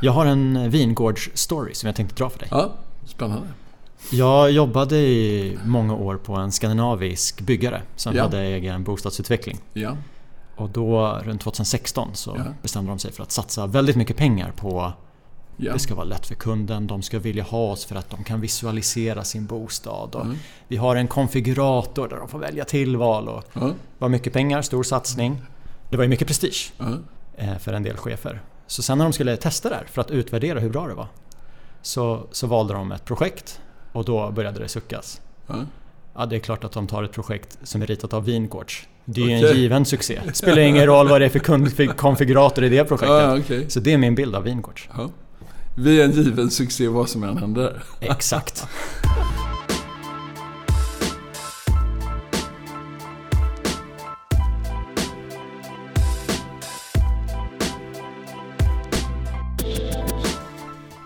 Jag har en vingårdsstory som jag tänkte dra för dig. Ja, spännande. Jag jobbade i många år på en skandinavisk byggare som Ja. hade egen bostadsutveckling. Ja, Och då runt 2016 så Ja. bestämde de sig för att satsa väldigt mycket pengar på ja. Det ska vara lätt för kunden, de ska vilja ha oss för att de kan visualisera sin bostad. Och Mm. Vi har en konfigurator där de får välja tillval. Och Ja, det var mycket pengar, stor satsning. Det var ju mycket prestige eh, för en del chefer. Så sen när de skulle testa det här för att utvärdera hur bra det var så, så valde de ett projekt och då började det suckas. ja. Ja, det är klart att de tar ett projekt som är ritat av Vingårds. Det är ju en given succé. Spelar ingen roll vad det är för kundkonfigurator i det projektet. ja okej. Så det är min bild av Vingårds. Ja. Vi är en given succé vad som än händer. Exakt.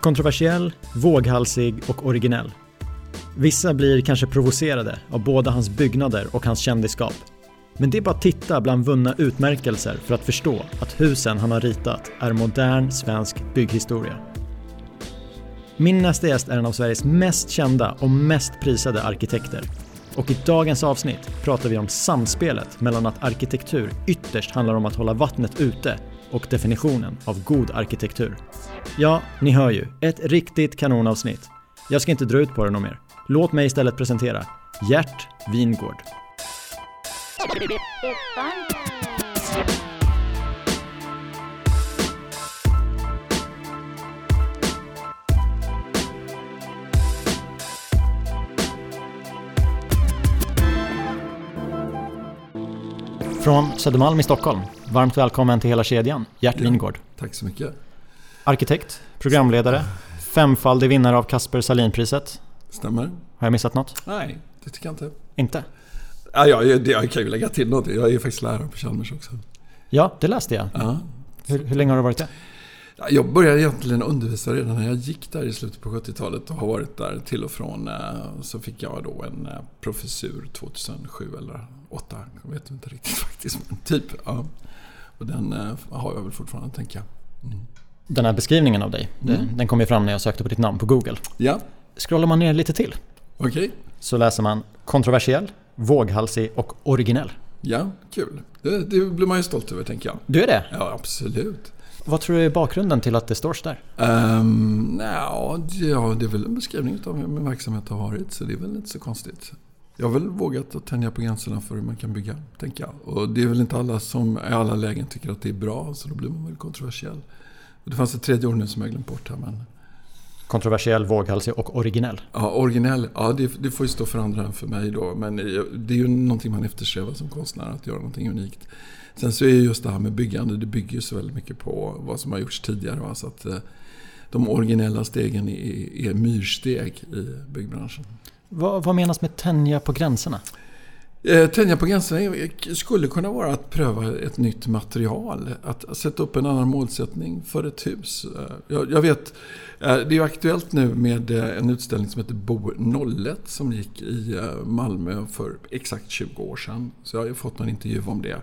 Kontroversiell, våghalsig och originell. Vissa blir kanske provocerade av både hans byggnader och hans kändisskap. Men det är bara att titta bland vunna utmärkelser för att förstå att husen han har ritat är modern svensk bygghistoria. Min nästa gäst är en av Sveriges mest kända och mest prisade arkitekter. Och i dagens avsnitt pratar vi om samspelet mellan att arkitektur ytterst handlar om att hålla vattnet ute och definitionen av god arkitektur. Ja, ni hör ju, ett riktigt kanonavsnitt. Jag ska inte dra ut på det något mer. Låt mig istället presentera Gert Wingård. Från Södermalm i Stockholm. Varmt välkommen till hela kedjan, Gert Ja. Wingård. Tack så mycket. Arkitekt, programledare, femfaldig vinnare av Kasper Salinpriset. Stämmer? Har jag missat något? Nej, det tycker jag inte. Inte? Ja, jag, jag, jag kan ju lägga till något. Jag är ju faktiskt lärare på Chalmers också. Ja, det läste jag. Ja. Hur, hur länge har du varit det? Ja, Jag började egentligen undervisa redan när jag gick där i slutet på 70-talet och har varit där till och från. eh, Så fick jag då en eh, professur 2007 eller 2008. Jag vet inte riktigt faktiskt. Men typ. Ja. Och den eh, har jag väl fortfarande, tänker jag. Mm. Den här beskrivningen av dig, den, Mm. den kom ju fram när jag sökte på ditt namn på Google. Ja, Scrollar man ner lite till okej. så läser man kontroversiell, våghalsig och originell. Ja, kul. Det, det blir man ju stolt över, tänker jag. Du är det? Ja, absolut. Vad tror du är bakgrunden till att det står så där? Um, ja, ja, det är väl en beskrivning av hur min verksamhet har varit, så det är väl inte så konstigt. Jag har väl vågat att tänja på gränserna för hur man kan bygga, tänker jag. Och det är väl inte alla som i alla lägen tycker att det är bra, så då blir man väl kontroversiell. Det fanns ett tredje ord nu som jag glömt bort här, men... Kontroversiell, våghalsig och originell. Ja, originell. Ja, det, det får ju stå för andra än för mig då. Men det är ju någonting man eftersträvar som konstnär, att göra någonting unikt. Sen så är ju just det här med byggande, det bygger ju så väldigt mycket på vad som har gjorts tidigare. Va? Så att eh, de originella stegen är, är myrsteg i byggbranschen. Vad, vad menas med tänja på gränserna? Eh, Tänja på gränserna skulle kunna vara att pröva ett nytt material. Att sätta upp en annan målsättning för ett hus. Eh, jag, jag vet, eh, det är ju aktuellt nu med en utställning som heter Bo 01 som gick i Malmö för exakt 20 år sedan. Så jag har ju fått någon intervju om det.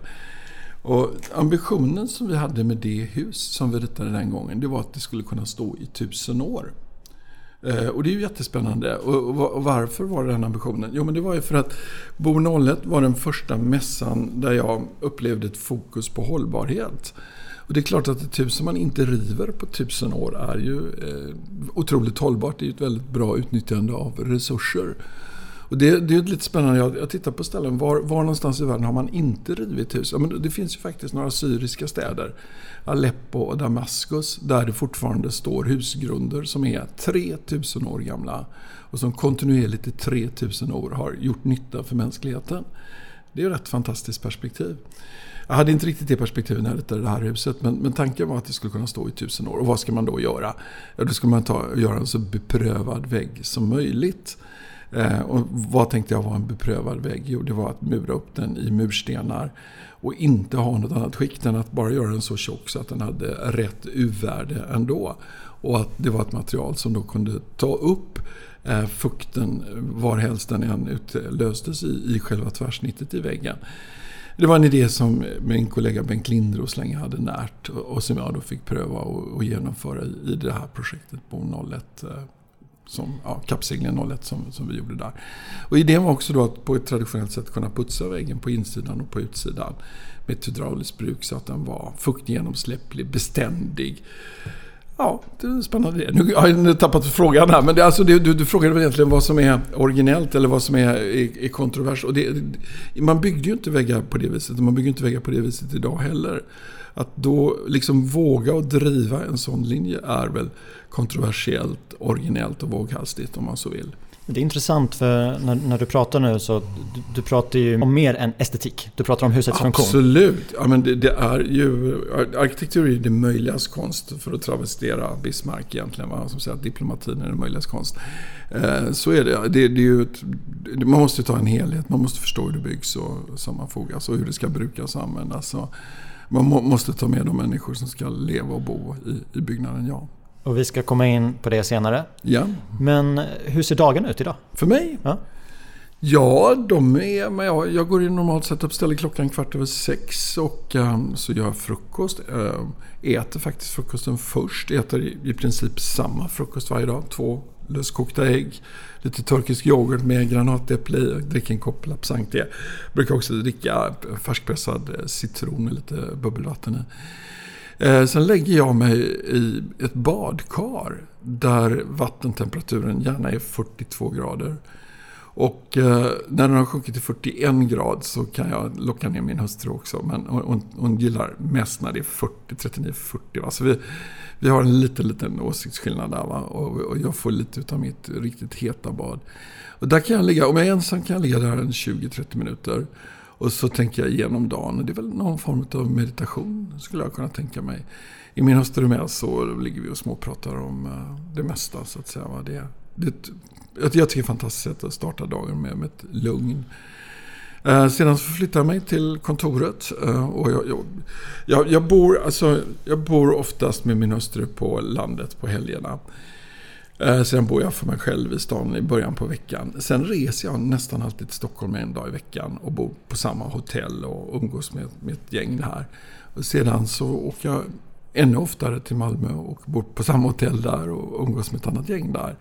Och ambitionen som vi hade med det hus som vi ritade den gången, det var att det skulle kunna stå i tusen år. Eh, och det är ju jättespännande. Och och varför var det den ambitionen? Jo, men det var ju för att Bo 01 var den första mässan där jag upplevde ett fokus på hållbarhet. Och det är klart att ett hus som man inte river på tusen år är ju eh, otroligt hållbart. Det är ju ett väldigt bra utnyttjande av resurser. Och det, det är lite spännande. Jag, jag tittar på ställen. Var, var någonstans i världen har man inte rivit hus? Ja, men det finns ju faktiskt några syriska städer. Aleppo och Damaskus. Där det fortfarande står husgrunder som är 3000 år gamla. Och som kontinuerligt i 3000 år har gjort nytta för mänskligheten. Det är ett rätt fantastiskt perspektiv. Jag hade inte riktigt det perspektivet när jag ritade det här huset. Men, men tanken var att det skulle kunna stå i tusen år. Och vad ska man då göra? Ja, då ska man ta, göra en så beprövad vägg som möjligt. Eh, och vad tänkte jag var en beprövad vägg? Jo, det var att mura upp den i murstenar. Och inte ha något annat skikt än att bara göra den så tjock så att den hade rätt U-värde ändå. Och att det var ett material som då kunde ta upp eh, fukten varhelst den än utlöstes i, i själva tvärsnittet i väggen. Det var en idé som min kollega Bengt Lindros länge hade närt och som jag då fick pröva och genomföra i det här projektet på 01 som ja, kappseglingen 01 som, som vi gjorde där. Och idén var också då att på ett traditionellt sätt kunna putsa väggen på insidan och på utsidan med ett hydrauliskt bruk så att den var fuktgenomsläpplig, beständig. Ja, det är spännande. Nu har jag tappat frågan här, men det, alltså, det, du, du frågade väl egentligen vad som är originellt eller vad som är, är, är kontrovers. Och det, man byggde ju inte väggar på det viset och man bygger inte väggar på det viset idag heller. Att då liksom våga och driva en sån linje är väl kontroversiellt, originellt och våghalsigt om man så vill. Det är intressant för när, när du pratar nu så du, du, pratar ju om mer än estetik. Du pratar om husets Absolut. funktion. Absolut. Ja, men det, det, är ju, arkitektur är det möjligas konst för att travestera Bismarck egentligen. Va? Som säger att diplomatin är det möjligas konst. Eh, så är det. det, det är ju ett, man måste ta en helhet. Man måste förstå hur det byggs och sammanfogas och hur det ska brukas och användas. Och man må, måste ta med de människor som ska leva och bo i, i byggnaden, ja. Och vi ska komma in på det senare. Ja. Men hur ser dagen ut idag? För mig? Ja, ja de är... Men jag, jag går in normalt sett upp, ställer klockan kvart över sex och um, så gör jag frukost. Um, äter faktiskt frukosten först. Äter i, i princip samma frukost varje dag. Två löskokta ägg, lite turkisk yoghurt med granatäpple i och dricker en kopp lapsang-te. Brukar också dricka färskpressad citron med lite bubbelvatten i. Eh, sen lägger jag mig i ett badkar där vattentemperaturen gärna är 42 grader. Och eh, när den har sjunkit till 41 grad så kan jag locka ner min hustru också. Men hon, hon gillar mest när det är 40, 39-40. Så vi, vi har en liten, liten åsiktsskillnad där. Va? Och, och jag får lite av mitt riktigt heta bad. Och där kan jag ligga, om jag är ensam kan jag ligga där en 20-30 minuter. Och så tänker jag igenom dagen. Det är väl någon form av meditation skulle jag kunna tänka mig. I min hustru med så ligger vi och småpratar om eh, det mesta så att säga. Det, det, jag tycker det är fantastiskt att starta dagen med, med ett lugn. Eh, sedan så flyttar jag mig till kontoret. Eh, och jag, jag, jag, jag, bor, alltså, jag bor oftast med min hustru på landet på helgerna. Eh, sedan bor jag för mig själv i stan i början på veckan. Sen reser jag nästan alltid till Stockholm en dag i veckan och bor på samma hotell och umgås med, med ett gäng här. Och sedan så åker jag ännu oftare till Malmö och bor på samma hotell där och umgås med ett annat gäng där.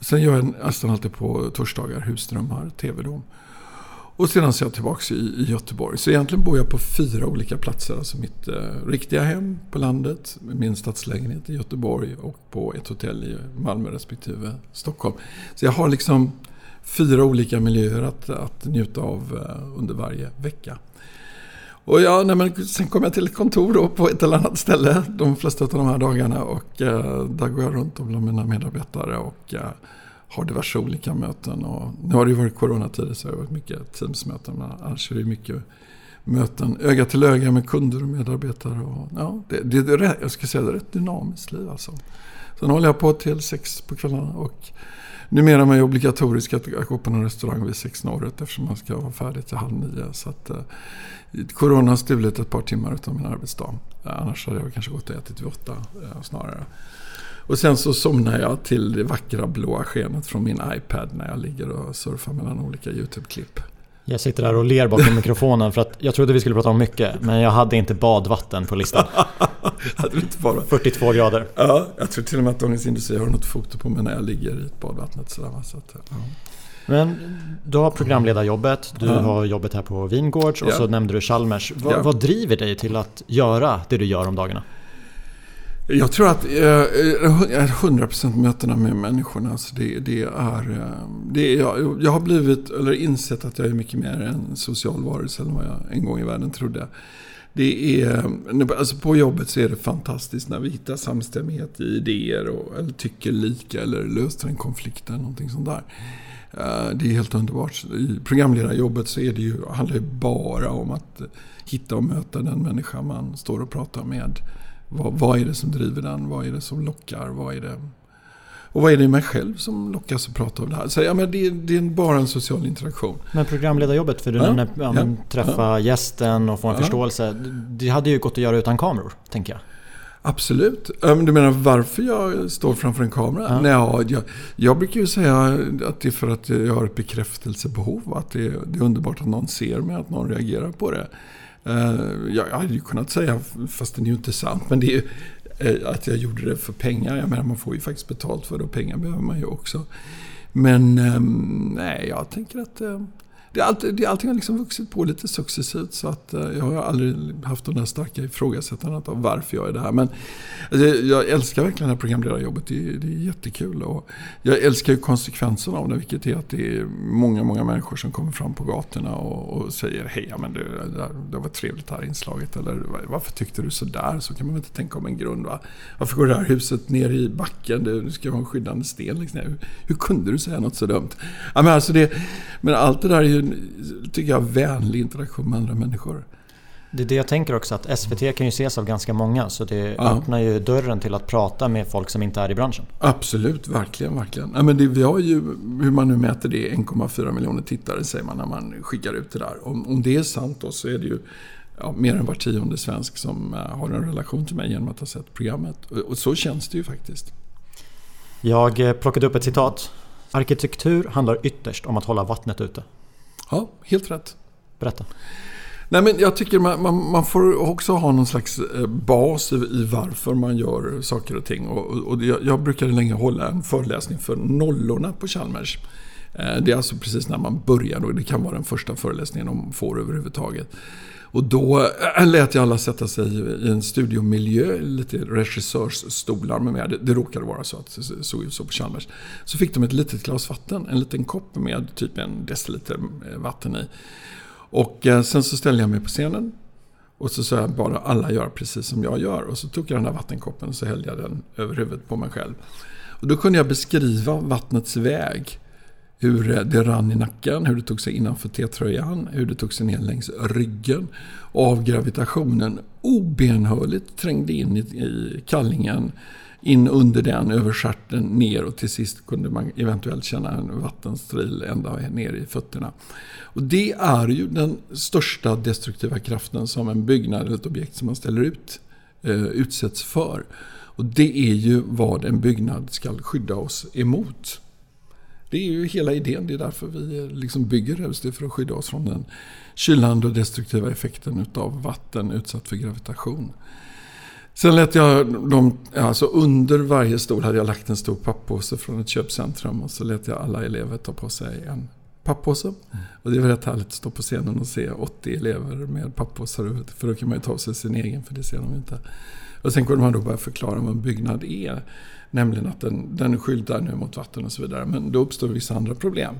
Sen gör jag nästan alltid på torsdagar husdrömmar, TV-dom. Och sedan så är jag tillbaka i, i Göteborg. Så egentligen bor jag på fyra olika platser. Alltså mitt eh, riktiga hem på landet, min stadslägenhet i Göteborg och på ett hotell i Malmö respektive Stockholm. Så jag har liksom fyra olika miljöer att, att njuta av eh, under varje vecka. Och ja, nej, men sen kom jag till ett kontor då på ett eller annat ställe de flesta av de här dagarna. Och eh, där går jag runt bland mina medarbetare och eh, har diverse olika möten. Och nu har det ju varit coronatider så det har varit mycket Teamsmöten. Men annars är det mycket möten öga till öga med kunder och medarbetare. Och, ja, det, det, det, jag ska säga det är ett rätt dynamiskt liv alltså. Sen håller jag på till sex på kvällarna. Och numera är det obligatoriskt att gå på någon restaurang vid sex norrut eftersom man ska vara färdig till halv nio. Så att, eh, corona har stulit ett par timmar av min arbetsdag. Eh, annars hade jag kanske gått och ätit vid åtta eh, snarare. Och sen så somnar jag till det vackra blåa skenet från min iPad när jag ligger och surfar mellan olika YouTube-klipp. Jag sitter där och ler bakom mikrofonen för att jag trodde vi skulle prata om mycket men jag hade inte badvatten på listan. 42 grader. Ja, jag tror till och med att Dagens Industri har något foto på mig när jag ligger i badvattnet. Sådär, så att, ja. Men du har programledarjobbet, du ja. har jobbet här på Vingårds och ja. så nämnde du Chalmers. Vad, ja. vad driver dig till att göra det du gör om dagarna? Jag tror att eh, eh 100% mötena med människorna, alltså det, det är... Eh, det är jag, jag har blivit, eller insett att jag är mycket mer en social varelse än vad jag en gång i världen trodde. Det är, alltså på jobbet så är det fantastiskt när vi hittar samstämmighet i idéer och, eller tycker lika eller löser en konflikt eller någonting sånt där. Eh, det är helt underbart. I programledarjobbet så är det ju, handlar det bara om att hitta och möta den människa man står och pratar med. Vad, vad, är det som driver den? Vad är det som lockar? Vad är det, och vad är det i mig själv som lockas att prata om det här? Så, ja, men det, det är bara en social interaktion. Men programledarjobbet, för du ja, nämnde ja, ja, träffa ja. gästen och få en förståelse. Det hade ju gått att göra utan kameror, tänker jag. Absolut. Du menar varför jag står framför en kamera? Ja. Nej, jag, jag brukar ju säga att det är för att jag har ett bekräftelsebehov. Att det, det är underbart att någon ser mig, att någon reagerar på det. Eh, jag hade ju kunnat säga, fast det är ju inte sant, men det är ju eh, att jag gjorde det för pengar. Jag menar, man får ju faktiskt betalt för det och pengar behöver man ju också. Men ehm, nej, jag tänker att eh, det, all, det, allting har liksom vuxit på lite successivt. Så att eh, jag har aldrig haft den där starka ifrågasättandet av varför jag är där. Men alltså, jag älskar verkligen det här programledarjobbet. Det, det är jättekul. Och jag älskar ju konsekvenserna av det. Vilket är att det är många, många människor som kommer fram på gatorna och, och säger Hej, men det, det var trevligt det här inslaget. Eller varför tyckte du sådär? Så kan man väl inte tänka om en grund. Va? Varför går det här huset ner i backen? Det ska vara en skyddande sten. Liksom. Hur, hur kunde du säga något så dumt? Ja, men, alltså det, men allt det där är ju tycker jag, vänlig interaktion med andra människor. Det är det jag tänker också att SVT kan ju ses av ganska många så det ja. öppnar ju dörren till att prata med folk som inte är i branschen. Absolut, verkligen, verkligen. Ja, men det, vi har ju, hur man nu mäter det, 1,4 miljoner tittare säger man när man skickar ut det där. Om, om det är sant då så är det ju ja, mer än var tionde svensk som uh, har en relation till mig genom att ha sett programmet. Och, och så känns det ju faktiskt. Jag eh, plockade upp ett citat. Arkitektur handlar ytterst om att hålla vattnet ute. Ja, helt rätt. Berätta. Nej, men jag tycker man, man, man, får också ha någon slags eh, bas i, i varför man gör saker och ting. Och, och jag, jag brukade länge hålla en föreläsning för nollorna på Chalmers. Eh, det är alltså precis när man börjar och det kan vara den första föreläsningen de får överhuvudtaget. Och då äh, lät jag alla sätta sig i en studiomiljö, lite regissörsstolar med mer. Det, det råkade vara så att det såg ut så på Chalmers. Så fick de ett litet glas vatten, en liten kopp med typ en deciliter eh, vatten i. Och eh, sen så ställde jag mig på scenen. Och så sa jag bara alla gör precis som jag gör. Och så tog jag den här vattenkoppen och så hällde jag den över huvudet på mig själv. Och då kunde jag beskriva vattnets väg hur eh, det rann i nacken, hur det tog sig innanför T-tröjan, hur det tog sig ner längs ryggen. Och av gravitationen obenhörligt trängde in i, i kallingen, in under den, över stjärten, ner och till sist kunde man eventuellt känna en vattenstril ända ner i fötterna. Och det är ju den största destruktiva kraften som en byggnad eller ett objekt som man ställer ut eh, utsätts för. Och det är ju vad en byggnad ska skydda oss emot. Det är ju hela idén. Det är därför vi eh, liksom bygger hus. Det är för att skydda oss från den kylande och destruktiva effekten av vatten utsatt för gravitation. Sen lät jag dem, alltså under varje stol hade jag lagt en stor papppåse från ett köpcentrum och så lät jag alla elever ta på sig en pappåse. Mm. Och det är rätt härligt att stå på scenen och se 80 elever med pappåsar För då kan man ju ta sig sin egen, för det ser de ju inte. Och sen kunde man då börja förklara vad en byggnad är. Nämligen att den, den skyltar nu mot vatten och så vidare. Men då uppstår vissa andra problem.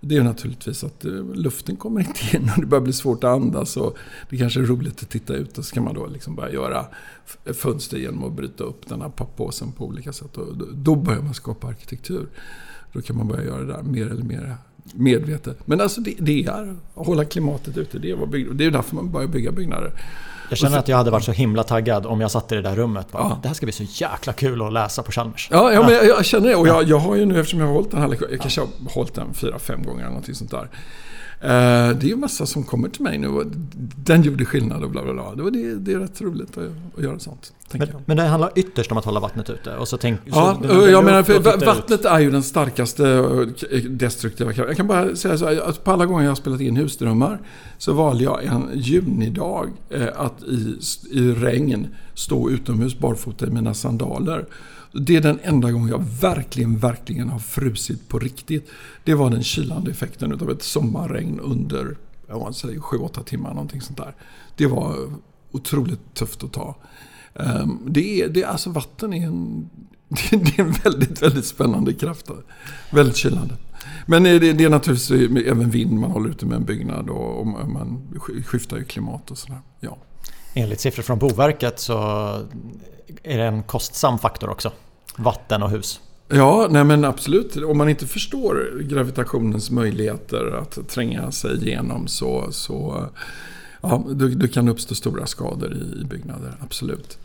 Det är naturligtvis att eh, luften kommer inte in och det börjar bli svårt att andas. Och det kanske är roligt att titta ut och så kan man då liksom börja göra fönster genom att bryta upp den här pappåsen på olika sätt. Och då börjar man skapa arkitektur. Då kan man börja göra det där mer eller mer medvetet. Men alltså det, det är att hålla klimatet ute. Det är, det är därför man börjar bygga byggnader. Jag känner att jag hade varit så himla taggad om jag satt i det där rummet. Bara, ja. Det här ska bli så jäkla kul att läsa på Chalmers. Ja, ja, men jag, jag känner det. Och jag, jag har ju nu, eftersom jag har hållit den här lektionen, jag kanske har hållit den fyra, fem gånger eller någonting sånt där. Eh, det är ju massa som kommer till mig nu och den gjorde skillnad och bla bla bla. Det, det, det är rätt roligt att, att göra sånt. Men, men, det handlar ytterst om att hålla vattnet ute? Och så tänk, ja, så, jag menar, för vattnet ut. är ju den starkaste destruktiva kraften. Jag kan bara säga så att på alla gånger jag har spelat in husdrömmar så valde jag en junidag eh, att i, i regn stå utomhus barfota i mina sandaler. Det är den enda gången jag verkligen, verkligen har frusit på riktigt. Det var den kylande effekten av ett sommarregn under, jag säger 7-8 timmar, någonting sånt där. Det var otroligt tufft att ta. Ehm, det är, det är alltså vatten är en, det är en väldigt, väldigt spännande kraft. Väldigt kylande. Men det, det är naturligtvis även vind man håller ute med en byggnad och, och man skiftar ju klimat och sådär. Ja. Enligt siffror från Boverket så är det en kostsam faktor också. Vatten och hus. Ja, nej men absolut. Om man inte förstår gravitationens möjligheter att tränga sig igenom så, så ja, du, du kan det uppstå stora skador i, i byggnader. Absolut.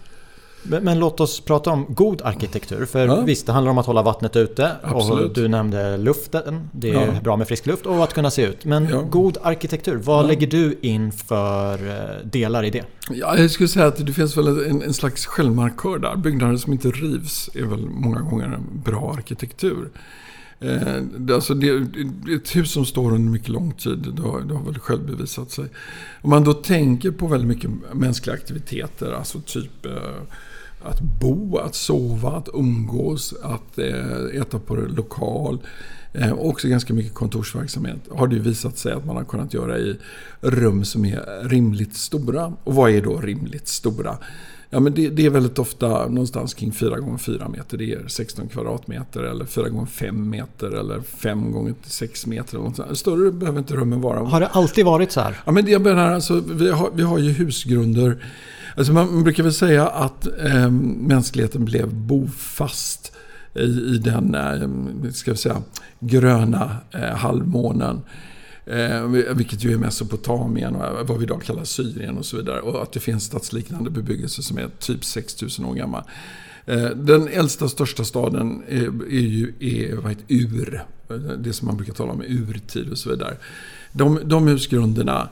Men, men, låt oss prata om god arkitektur. För ja. visst, det handlar om att hålla vattnet ute. Absolut. Och du nämnde luften. Det är ja. bra med frisk luft och att kunna se ut. Men ja. god arkitektur, vad lägger du in för eh, delar i det? Ja, jag skulle säga att det finns väl en, en slags självmarkör där. Byggnader som inte rivs är väl många gånger en bra arkitektur. Eh, alltså det, ett hus som står under mycket lång tid, det har, det har väl själv bevisat sig. Om man då tänker på väldigt mycket mänskliga aktiviteter, alltså typ eh, att bo, att sova, att umgås, att eh, äta på lokal. Eh, och också ganska mycket kontorsverksamhet har det visat sig att man har kunnat göra i rum som är rimligt stora. Och vad är då rimligt stora? Ja, men det, det, är väldigt ofta någonstans kring 4 gånger 4 meter. Det är 16 kvadratmeter eller 4 gånger 5 meter eller 5 gånger 6 meter. Eller Större behöver inte rummen vara. Har det alltid varit så här? Ja, men jag menar, alltså, vi, har, vi har ju husgrunder. Alltså man brukar väl säga att eh, mänskligheten blev bofast i, i den eh, ska vi säga, gröna eh, halvmånen. Eh, vilket ju är Mesopotamien och eh, vad vi idag kallar Syrien och så vidare. Och att det finns stadsliknande bebyggelse som är typ 6000 år gammal. Eh, den äldsta största staden är, är ju är, vad heter, Ur. Eh, det som man brukar tala om urtid och så vidare. De, de husgrunderna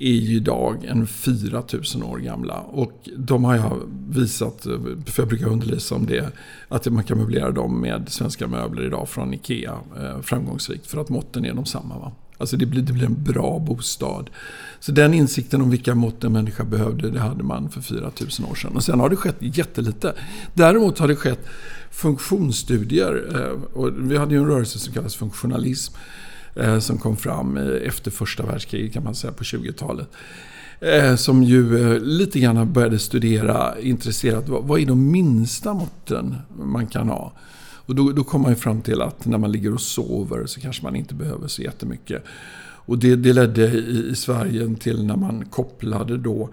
är ju idag en 4000 år gamla. Och de har jag visat, för jag brukar undervisa om det, att man kan möblera dem med svenska möbler idag från IKEA eh, framgångsrikt. För att måtten är de samma. Va? Alltså det blir, det blir en bra bostad. Så den insikten om vilka mått en människa behövde, det hade man för 4000 år sedan. Och sen har det skett jättelite. Däremot har det skett funktionsstudier. Eh, och vi hade ju en rörelse som kallas funktionalism. Eh, som kom fram efter första världskriget kan man säga på 20-talet. Eh, som ju eh, lite grann började studera intresserat vad är de minsta måtten man kan ha. Och då, då kom man fram till att när man ligger och sover så kanske man inte behöver så jättemycket. Och det, det ledde i, i Sverige till när man kopplade då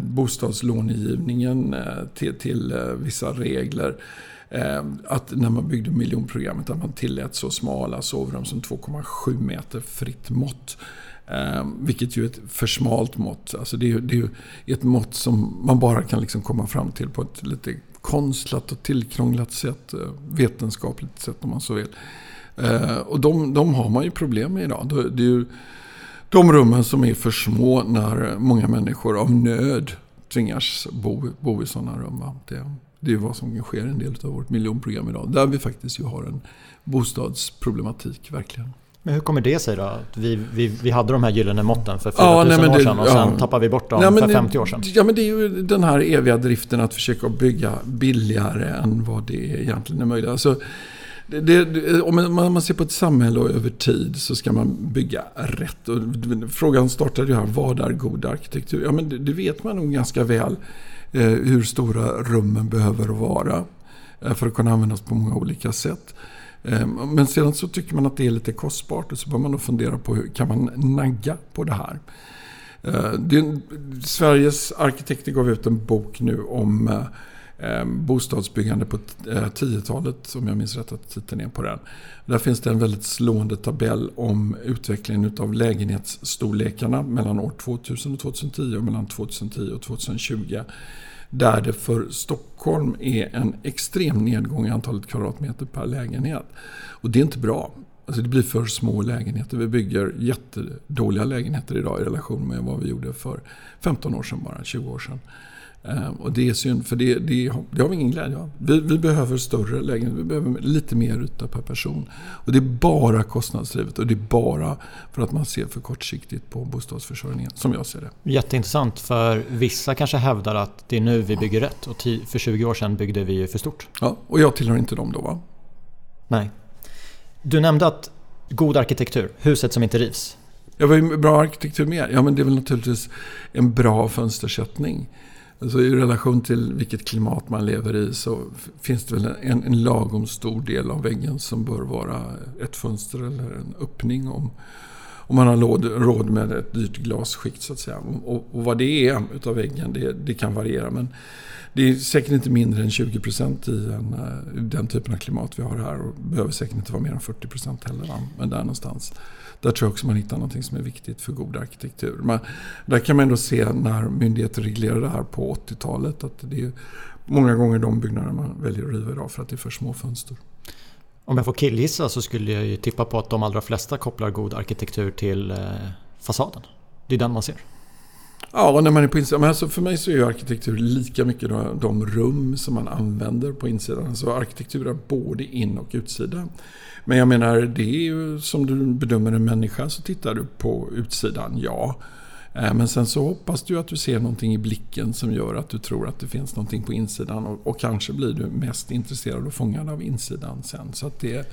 bostadslånegivningen till, till vissa regler. Ehm, att när man byggde miljonprogrammet att man tillät så smala sovrum som 2,7 meter fritt mått. Ehm, vilket ju är ett för smalt mått. Alltså det, är, det är ett mått som man bara kan liksom komma fram till på ett lite konstlat och tillkrånglat sätt. Eh, vetenskapligt sätt om man så vill. Eh, och de, de har man ju problem med idag. Det är ju de rummen som är för små när många människor av nöd tvingas bo, bo i sådana rum. Det, det är vad som sker i en del av vårt miljonprogram idag. Där vi faktiskt ju har en bostadsproblematik verkligen. Men hur kommer det sig då? Att vi, vi, vi hade de här gyllene måtten för 4000 ja, år sedan och sen ja. tappade vi bort dem ja, för 50 år sedan. Ja men det är ju den här eviga driften att försöka bygga billigare än vad det egentligen är möjligt. Alltså, det, det, om man ser på ett samhälle och över tid så ska man bygga rätt. Och frågan startade ju här, vad är god arkitektur? Ja men det, det vet man nog ganska väl Eh, hur stora rummen behöver vara. Eh, för att kunna användas på många olika sätt. Ehm, men sedan så tycker man att det är lite kostbart och så bör man då fundera på hur kan man nagga på det här. Eh, det, Sveriges arkitekter gav ut en bok nu om ehm, bostadsbyggande på 10-talet, om jag minns rätt att titeln är på den. Där finns det en väldigt slående tabell om utvecklingen av lägenhetsstorlekarna mellan år 2000 och 2010 och mellan 2010 och 2020. Där det för Stockholm är en extrem nedgång i antalet kvadratmeter per lägenhet. Och det är inte bra. Alltså det blir för små lägenheter. Vi bygger jättedåliga lägenheter idag i relation med vad vi gjorde för 15 år sedan bara, 20 år sedan. Ehm, och det är synd, för det, det, det har vi ingen glädje av. Vi, vi, behöver större lägenheter, vi behöver lite mer yta per person. Och det är bara kostnadsdrivet och det är bara för att man ser för kortsiktigt på bostadsförsörjningen, som jag ser det. Jätteintressant, för vissa kanske hävdar att det är nu vi bygger rätt och för 20 år sedan byggde vi för stort. Ja, och jag tillhör inte dem då va? Nej. Du nämnde att god arkitektur, huset som inte rivs. Ja, vad är bra arkitektur mer? Ja, men det är väl naturligtvis en bra fönstersättning. Alltså I relation till vilket klimat man lever i så finns det väl en, en lagom stor del av väggen som bör vara ett fönster eller en öppning om, om man har råd, råd med ett dyrt glasskikt så att säga. Och, och vad det är utav väggen det, det, kan variera men det är säkert inte mindre än 20 procent i en, eh, den typen av klimat vi har här och behöver säkert inte vara mer än 40 procent heller. Men där någonstans. Där tror jag också man hittar något som är viktigt för god arkitektur. Men där kan man ändå se när myndigheter reglerade det här på 80-talet att det är många gånger de byggnader man väljer att riva idag för att det är för små fönster. Om jag får killgissa så skulle jag ju tippa på att de allra flesta kopplar god arkitektur till eh, fasaden. Det är den man ser. Ja, när man är på insidan. Men alltså för mig så är arkitektur lika mycket de rum som man använder på insidan. Alltså arkitektur är både in och utsida. Men jag menar, det är ju som du bedömer en människa så tittar du på utsidan, ja. Eh, men sen så hoppas du att du ser någonting i blicken som gör att du tror att det finns någonting på insidan. Och, och kanske blir du mest intresserad och fångad av insidan sen. Så att det,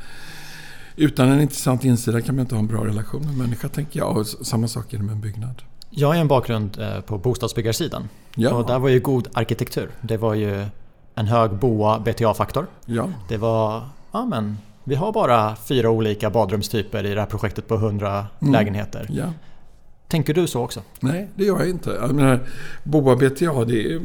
utan en intressant insida kan man inte ha en bra relation med en människa, tänker jag. Och samma sak är det med en byggnad. Jag har en bakgrund eh, på bostadsbyggarsidan. Ja. Och där var ju god arkitektur. Det var ju en hög BOA BTA-faktor. Ja. Det var, ja men, vi har bara fyra olika badrumstyper i det här projektet på 100 mm. lägenheter. Ja. Tänker du så också? Nej, det gör jag inte. Jag menar, BOA BTA, det är,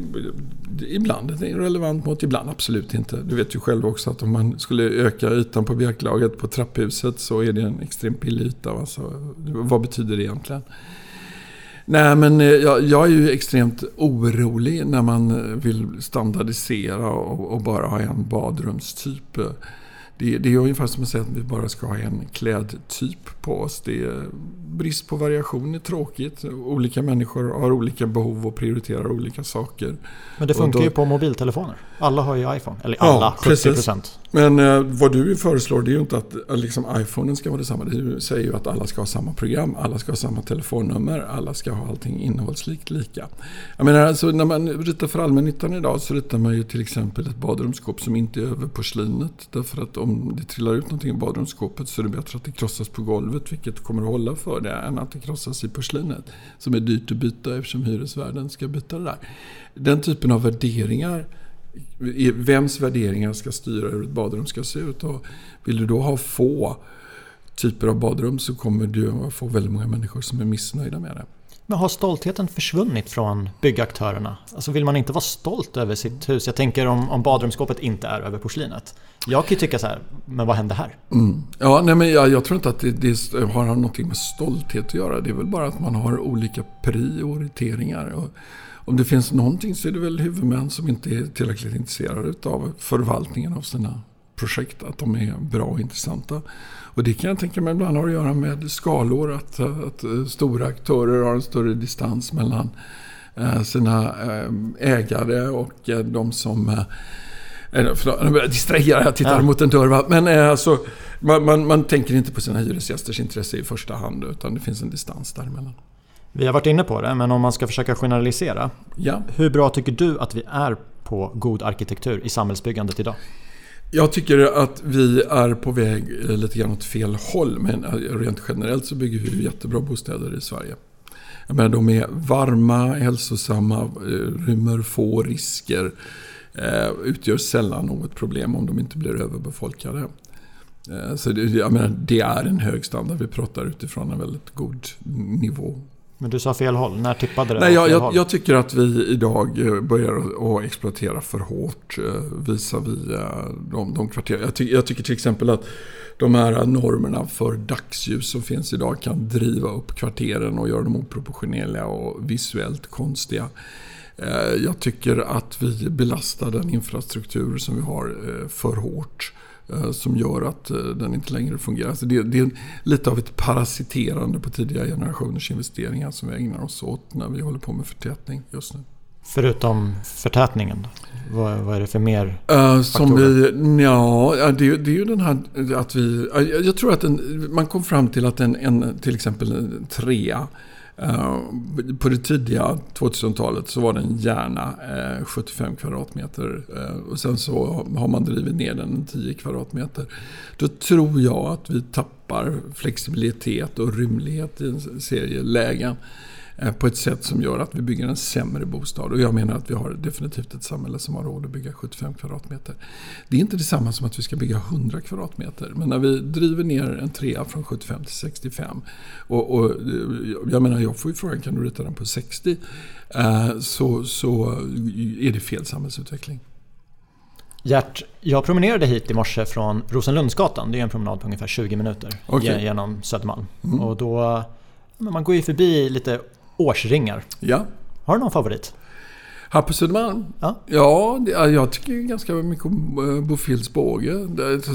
det är ibland relevant mått, ibland absolut inte. Du vet ju själv också att om man skulle öka ytan på bjälklaget på trapphuset så är det en extremt billig yta. Alltså, vad betyder det egentligen? Nej, men eh, jag, jag, är ju extremt orolig när man eh, vill standardisera och, och bara ha en badrumstyp. Eh. Det, det är ungefär som att säga att vi bara ska ha en klädtyp på oss. Det är, brist på variation är tråkigt. Olika människor har olika behov och prioriterar olika saker. Men det funkar då, ju på mobiltelefoner. Alla har ju iPhone. Eller alla, ja, 70%. Men eh, vad du föreslår det är ju inte att liksom, iPhonen ska vara detsamma. Det säger ju att alla ska ha samma program, alla ska ha samma telefonnummer, alla ska ha allting innehållslikt lika. Jag menar alltså när man ritar för allmännyttan idag så ritar man ju till exempel ett badrumsskåp som inte är över porslinet. Därför att om om det trillar ut någonting i badrumsskåpet så är det bättre att det krossas på golvet vilket kommer att hålla för det än att det krossas i porslinet. Som är dyrt att byta eftersom hyresvärden ska byta det där. Den typen av värderingar vems värderingar ska styra hur ett badrum ska se ut. Och vill du då ha få typer av badrum så kommer du att få väldigt många människor som är missnöjda med det. Men har stoltheten försvunnit från byggaktörerna? Alltså vill man inte vara stolt över sitt hus? Jag tänker om, om badrumsskåpet inte är över porslinet. Jag kan ju tycka så här, men vad hände här? Mm. Ja, nej, men jag, jag, tror inte att det, det har någonting med stolthet att göra. Det är väl bara att man har olika prioriteringar. Och om det finns någonting så är det väl huvudmän som inte är tillräckligt intresserade av förvaltningen av sina projekt. Att de är bra och intressanta. Och det kan jag tänka mig ibland har att göra med skalor. Att, att stora aktörer har en större distans mellan eh, sina eh, ägare och eh, de som Förlåt, nu börjar jag distrahera. Jag tittar ja. mot en dörr. Va? Men alltså, man, man, man, tänker inte på sina hyresgästers intresse i första hand. Utan det finns en distans däremellan. Vi har varit inne på det, men om man ska försöka generalisera. Ja. Hur bra tycker du att vi är på god arkitektur i samhällsbyggandet idag? Jag tycker att vi är på väg eh, lite grann åt fel håll. Men eh, rent generellt så bygger vi jättebra bostäder i Sverige. Jag menar, de är varma, hälsosamma, eh, rymmer få risker. Utgör sällan något problem om de inte blir överbefolkade. Så det, jag menar, det är en hög standard. Vi pratar utifrån en väldigt god nivå men du sa fel håll. När tippade det? Nej, jag, jag, jag, tycker att vi idag eh, börjar att exploatera för hårt eh, visavi eh, de, de kvarter. Jag, ty, jag tycker till exempel att de här normerna för dagsljus som finns idag kan driva upp kvarteren och göra dem oproportionerliga och visuellt konstiga. Jag tycker att vi belastar den infrastruktur som vi har för hårt. Eh, som gör att eh, den inte längre fungerar. Så det, det, är lite av ett parasiterande på tidigare generationers investeringar som vi ägnar oss åt när vi håller på med förtätning just nu. Förutom förtätningen, vad, vad är det för mer uh, Som vi, ja, det, det, är ju den här att vi... Jag tror att en, man kom fram till att en, en till exempel en trea Eh, på det tidiga 2000-talet så var den gärna 75 kvadratmeter. Eh, och sen så har man drivit ner den 10 kvadratmeter. Då tror jag att vi tappar flexibilitet och rymlighet i en serie lägen. Eh, på ett sätt som gör att vi bygger en sämre bostad. Och jag menar att vi har definitivt ett samhälle som har råd att bygga 75 kvadratmeter. Det är inte detsamma som att vi ska bygga 100 kvadratmeter. Men när vi driver ner en trea från 75 till 65. Och, och jag menar, jag får ju frågan kan du rita den på 60? Eh, så, så är det fel samhällsutveckling. Gert, jag promenerade hit i morse från Rosenlundsgatan. Det är en promenad på ungefär 20 minuter okay. genom Södermalm. Mm. Och då, man går ju förbi lite årsringar. Ja. Har du någon favorit? Här på Södermalm? Ja. Ja, jag tycker ganska mycket om eh, Bofields båge.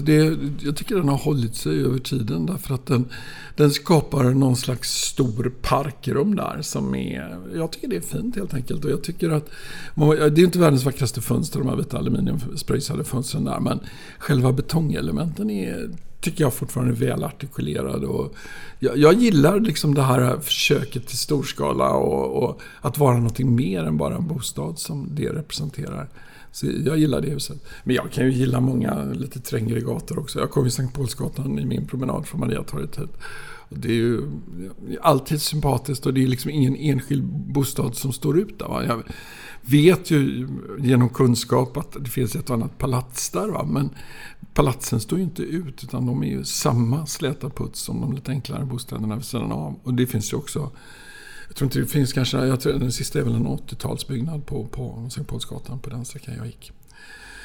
Det, jag tycker den har hållit sig över tiden därför att den, den skapar någon slags stor parkrum där som är... Jag tycker det är fint helt enkelt. Och jag tycker att... Det är inte världens vackraste fönster, de här vita aluminiumspröjsade fönstren där. Men själva betongelementen är tycker jag fortfarande är väl artikulerad. Och jag, jag gillar liksom det här försöket till storskala och, och, att vara någonting mer än bara en bostad som det representerar. Så jag gillar det huset. Men jag kan ju gilla många lite trängre gator också. Jag kom ju Sankt Paulsgatan i min promenad från Mariatorget hit. Det är ju alltid sympatiskt och det är liksom ingen enskild bostad som står ut där. Va? Jag vet ju genom kunskap att det finns ett och annat palats där. Va? Men palatsen står ju inte ut utan de är ju samma släta puts som de lite enklare bostäderna vid sidan av. Och det finns ju också jag tror inte det finns kanske, jag tror den sista är väl en 80-talsbyggnad på, på Sankt Paulsgatan på den sträckan jag gick.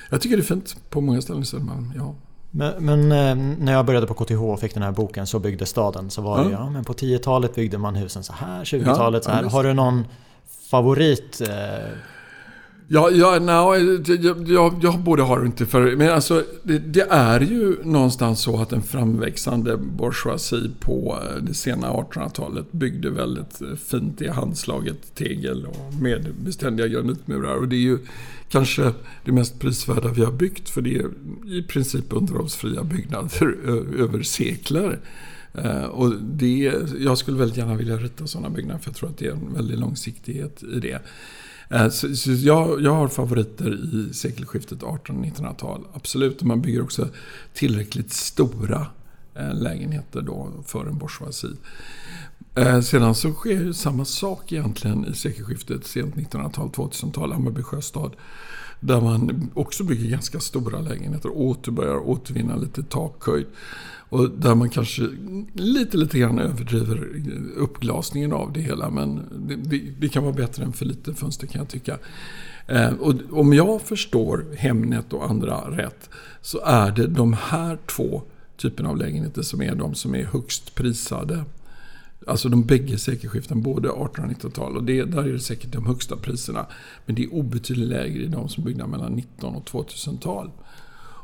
Jag tycker det är fint på många ställen i Södermalm, ja. Men, men, eh, när jag började på KTH och fick den här boken Så byggde staden så var det ja, men på 10-talet byggde man husen så här, 20-talet så här. Ja, Har du någon favorit? Eh, ja, ja no, jag, jag, jag borde ha inte för... Men alltså, det, det, är ju någonstans så att en framväxande bourgeoisie på eh, det sena 1800-talet byggde väldigt eh, fint i handslaget tegel och med beständiga granitmurar. Och det är ju kanske det mest prisvärda vi har byggt för det är i princip underhållsfria byggnader över sekler. Eh, och det, jag skulle väldigt gärna vilja rita sådana byggnader för jag tror att det är en väldig långsiktighet i det. Eh, så, så jag, jag, har favoriter i sekelskiftet 1800-1900-tal. Absolut, och man bygger också tillräckligt stora eh, lägenheter då för en bourgeoisie. Sedan så sker ju samma sak egentligen i sekelskiftet, sent 1900-tal, 2000-tal, Hammarby sjöstad. Där man också bygger ganska stora lägenheter och åter börjar återvinna lite takhöjd. Och där man kanske lite, lite grann överdriver uppglasningen av det hela. Men det, det, det kan vara bättre än för lite fönster kan jag tycka. Eh, och om jag förstår Hemnet och andra rätt så är det de här två typerna av lägenheter som är de som är högst prisade. Alltså de bägge sekelskiften, både 1800 och 1900-tal. Och det, där är det säkert de högsta priserna. Men det är obetydligt lägre i de som är byggda mellan 19 och 2000-tal.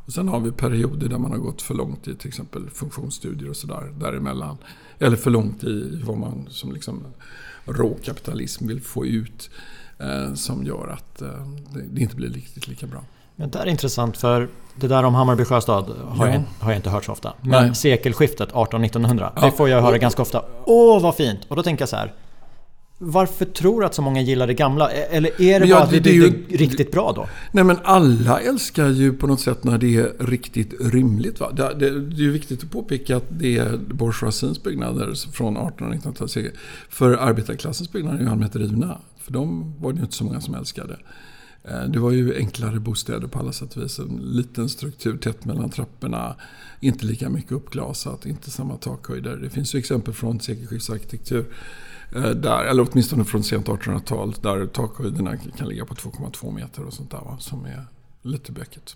Och sen har vi perioder där man har gått för långt i till exempel funktionsstudier och sådär däremellan. Eller för långt i vad man som liksom råkapitalism vill få ut. Eh, som gör att eh, det inte blir riktigt lika bra. Men det är intressant för det där om Hammarby sjöstad har, ja. jag, har jag inte hört så ofta. Men Nej. sekelskiftet 1800-1900, ja. det får jag höra ganska ofta. Åh vad fint! Och då tänker jag så här. Varför tror du att så många gillar det gamla? E- eller är det ja, bara att det, det är ju, riktigt bra då? Nej men alla älskar ju på något sätt när det är riktigt rymligt. Va? Det, det, det är ju viktigt att påpeka att det är bourgeoisiens byggnader från 1800 och 1900-talet. För arbetarklassens byggnader är ju allmänt rivna. För de var det ju inte så många som älskade. Eh, det var ju enklare bostäder på alla sätt och vis. En liten struktur tätt mellan trapporna. Inte lika mycket uppglasat, inte samma takhöjder. Det finns ju exempel från sekelskiftsarkitektur Eh, där, eller åtminstone från sent 1800-tal, där takhöjderna kan ligga på 2,2 meter och sånt där, va, som är lite bökigt.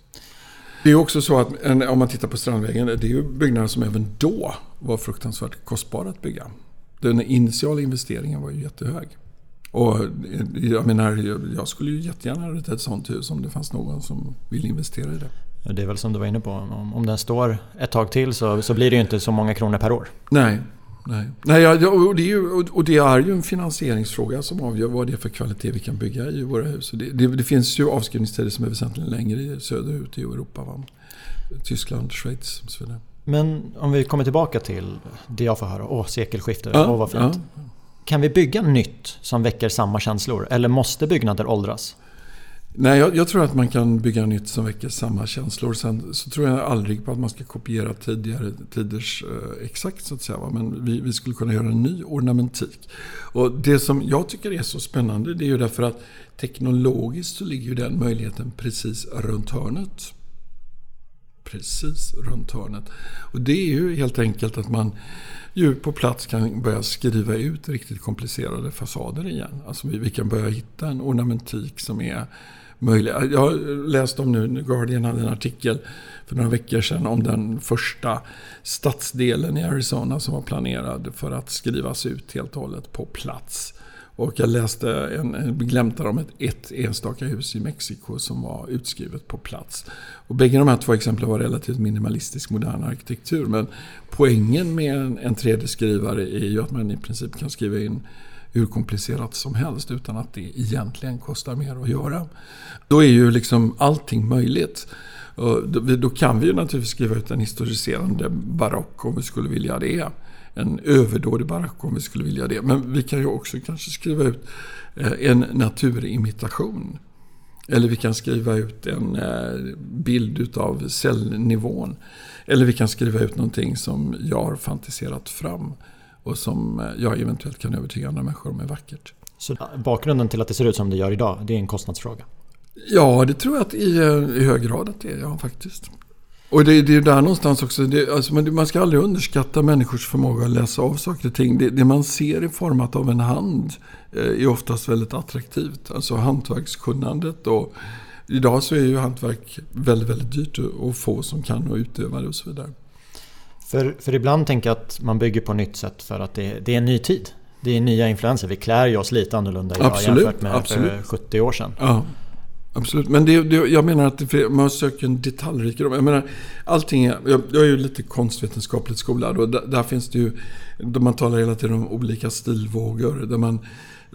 Det är också så att om man tittar på Strandvägen, det är ju byggnader som även då var fruktansvärt kostbara att bygga. Den initiala investeringen var ju jättehög. Och jag menar, jag skulle ju jättegärna rita ett sånt hus om det fanns någon som vill investera i det. Det är väl som du var inne på, om, om den står ett tag till så, så blir det ju inte så många kronor per år. Nej, Nej, Nej ja, och, det är ju, och det är ju en finansieringsfråga som avgör vad det är för kvalitet vi kan bygga i våra hus. Det, det, det finns ju avskrivningstider som är väsentligt längre söderut i Europa. Va? Tyskland, Schweiz och så vidare. Men om vi kommer tillbaka till det jag får höra. Åh, sekelskifte. Ja, Åh, vad fint. Ja. Kan vi bygga nytt som väcker samma känslor? Eller måste byggnader åldras? Nej, jag, jag, tror att man kan bygga nytt som väcker samma känslor. Sen så tror jag aldrig på att man ska kopiera tidigare tiders eh, exakt så att säga. Va? Men vi, vi, skulle kunna göra en ny ornamentik. Och det som jag tycker är så spännande det är ju därför att teknologiskt så ligger ju den möjligheten precis runt hörnet. Precis runt hörnet. Och det är ju helt enkelt att man ju på plats kan börja skriva ut riktigt komplicerade fasader igen. Alltså vi, vi kan börja hitta en ornamentik som är möjlig. Jag har läst om nu, Guardian hade en artikel för några veckor sedan om den första stadsdelen i Arizona som var planerad för att skrivas ut helt och hållet på plats. Och jag läste en, glämtar om ett, ett enstaka hus i Mexiko som var utskrivet på plats. Och bägge de här två exemplen var relativt minimalistisk modern arkitektur. Men poängen med en, en 3D-skrivare är ju att man i princip kan skriva in hur komplicerat som helst utan att det egentligen kostar mer att göra. Då är ju liksom allting möjligt. Och då kan vi ju naturligtvis skriva ut en historiserande barock om vi skulle vilja det. En överdådig barock om vi skulle vilja det. Men vi kan ju också kanske skriva ut eh, en naturimitation. Eller vi kan skriva ut en eh, bild utav cellnivån. Eller vi kan skriva ut någonting som jag har fantiserat fram och som eh, jag eventuellt kan övertyga andra människor om är vackert. Så bakgrunden till att det ser ut som det gör idag, det är en kostnadsfråga? Ja, det tror jag att i, i hög grad att det är, ja faktiskt. Och det, det är där någonstans också, det, alltså man, ska aldrig underskatta människors förmåga att läsa av saker och ting. Det, det man ser i format av en hand eh, är oftast väldigt attraktivt. Alltså hantverkskunnandet och idag så är ju hantverk väldigt, väldigt dyrt och få som kan och utöva det och så vidare. För, för ibland tänker jag att man bygger på nytt sätt för att det, det är en ny tid. Det är nya influenser. Vi klär ju oss lite annorlunda idag absolut, jämfört med absolut. för 70 år sedan. Ja, absolut. Men det, det, jag menar att det, man söker en detaljrikedom. Jag menar, allting är, jag, jag är ju lite konstvetenskapligt skolad och där, där, finns det ju, där man talar hela tiden om olika stilvågor. Där man,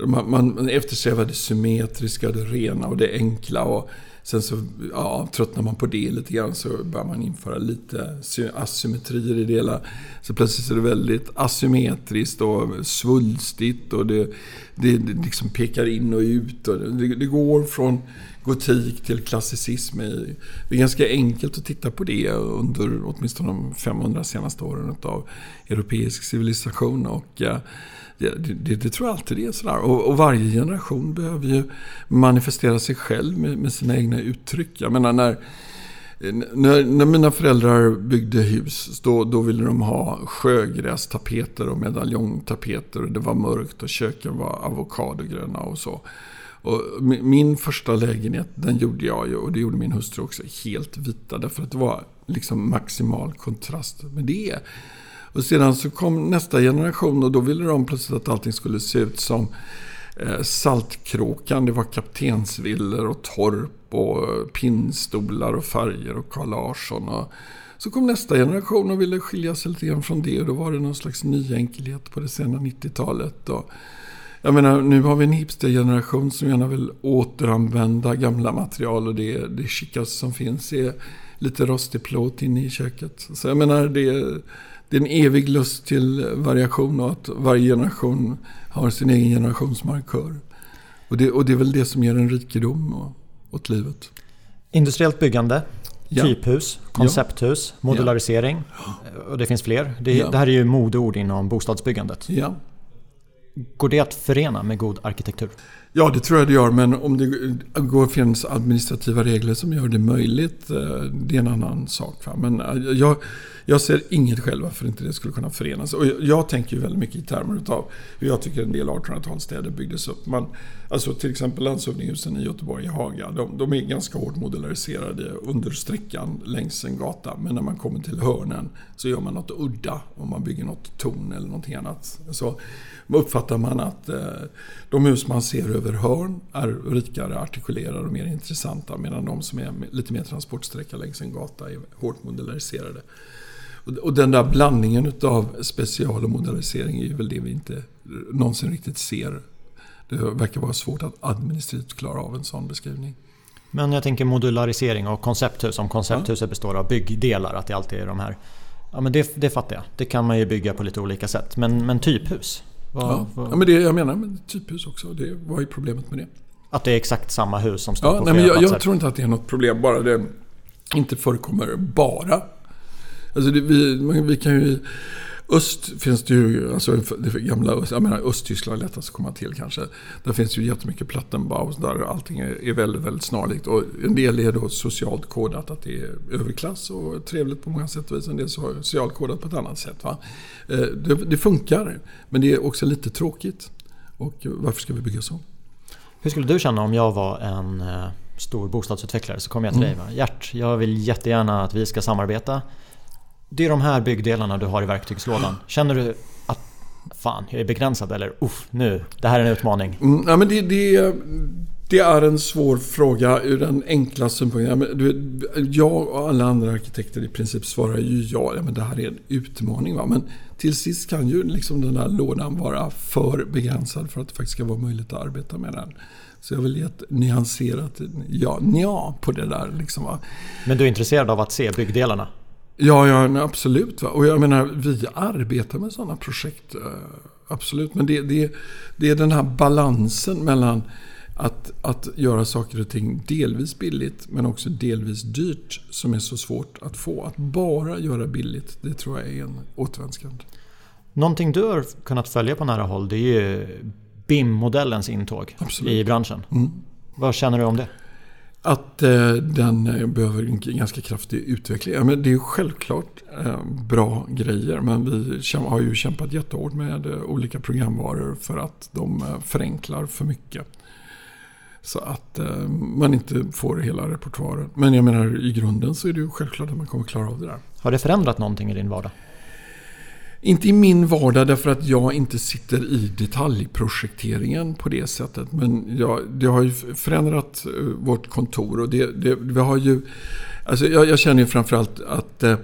man, man eftersträvar det symmetriska, det rena och det enkla. Och, Sen så ja, tröttnar man på det lite grann så börjar man införa lite asymmetrier i det hela. Så plötsligt är det väldigt asymmetriskt och svulstigt och det, det, det liksom pekar in och ut. Och det, det går från gotik till klassicism. Det är ganska enkelt att titta på det under åtminstone de 500 senaste åren av europeisk civilisation. Och eh, det, det, det, tror jag alltid det är sådär. Och, och, varje generation behöver ju manifestera sig själv med, med sina egna uttryck. Jag menar när, när, när mina föräldrar byggde hus, då, då ville de ha sjögrästapeter och medaljongtapeter. Och det var mörkt och köken var avokadogröna och så. Och min första lägenhet, den gjorde jag ju och det gjorde min hustru också, helt vita. Därför att det var liksom maximal kontrast med det. Och sedan så kom nästa generation och då ville de plötsligt att allting skulle se ut som eh, Saltkråkan. Det var kaptensvillor och torp och eh, pinnstolar och färger och Carl Larsson. Och så kom nästa generation och ville skilja sig lite grann från det. Och då var det någon slags nyenkelhet på det sena 90-talet. Och jag menar, nu har vi en hipstergeneration som gärna vill återanvända gamla material och det, det skicaste som finns är lite rostig plåt inne i köket. Så jag menar, det det är en evig lust till variation och att varje generation har sin egen generationsmarkör. Och det, och det är väl det som ger en rikedom åt livet. Industriellt byggande, ja. typhus, koncepthus, ja. modularisering. Ja. Och det finns fler. Det, det, här är ju modeord inom bostadsbyggandet. Ja. Går det att förena med god arkitektur? Ja, det tror jag det gör. Men om det går finns administrativa regler som gör det möjligt, eh, det är en annan sak. Men eh, jag, jag ser inget själv varför inte det skulle kunna förenas. Och jag tänker ju väldigt mycket i termer av hur jag tycker en del 1800-talsstäder byggdes upp. Man, alltså till exempel landshövdinghusen i Göteborg, i Haga, de, de, är ganska hårt modulariserade under sträckan längs en gata. Men när man kommer till hörnen så gör man något udda om man bygger något torn eller någonting annat. Så uppfattar man att eh, de hus man ser över hörn är rikare artikulerade och mer intressanta medan de som är lite mer transportsträcka längs en gata är hårt modulariserade. Och den där blandningen av special och modernisering är väl det vi inte någonsin riktigt ser. Det verkar vara svårt att administrativt klara av en sån beskrivning. Men jag tänker modularisering och koncepthus. Om koncepthuset ja. består av byggdelar, att det alltid är de här. Ja men det, det fattar jag. Det kan man ju bygga på lite olika sätt. Men, men typhus? Vad, ja. Vad... ja men det jag menar med typhus också. Det, vad är problemet med det? Att det är exakt samma hus som står ja, på nej, flera men jag, jag tror inte att det är något problem. Bara det inte förekommer bara Alltså det, vi, vi kan ju... Öst finns det ju, alltså det gamla Öst, jag menar Östtyskland är lättast att komma till kanske. Där finns ju jättemycket Plattenbaus där allting är, är väldigt, väldigt snarlikt. Och en del är då socialt kodat att det är överklass och trevligt på många sätt och vis. En del är socialt kodat på ett annat sätt. Va? Eh, det, det funkar, men det är också lite tråkigt. Och varför ska vi bygga så? Hur skulle du känna om jag var en eh, stor bostadsutvecklare så kommer jag till mm. dig. Gert, jag vill jättegärna att vi ska samarbeta det är de här byggdelarna du har i verktygslådan. Känner du att fan, jag är begränsad eller uff, nu, det här är en utmaning? Mm, ja, men det, det, det är en svår fråga ur den enkla synpunkten. Jag och alla andra arkitekter i princip svarar ju ja, ja men det här är en utmaning. Va? Men till sist kan ju liksom den här lådan vara för begränsad för att det faktiskt ska vara möjligt att arbeta med den. Så jag vill ge ett nyanserat ja, ja på det där. Liksom? Men du är intresserad av att se byggdelarna? Ja, ja absolut. Va? Och jag menar, vi arbetar med sådana projekt. Eh, absolut. Men det, det, det är den här balansen mellan att, att göra saker och ting delvis billigt men också delvis dyrt som är så svårt att få. Att bara göra billigt, det tror jag är en återvändsgränd. Någonting du har kunnat följa på nära håll det är ju BIM-modellens intåg Absolut. i branschen. Mm. Vad känner du om det? Att eh, den eh, behöver en ganska kraftig utveckling. Ja, men det är självklart eh, bra grejer men vi har ju kämpat jättehårt med eh, olika programvaror för att de eh, förenklar för mycket. Så att eh, man inte får hela repertoaren. Men jag menar i grunden så är det ju självklart att man kommer klara av det där. Har det förändrat någonting i din vardag? Inte i min vardag därför att jag inte sitter i detaljprojekteringen på det sättet. Men jag, det har ju förändrat eh, vårt kontor och det, det, vi har ju... Alltså jag, jag känner ju framförallt att eh,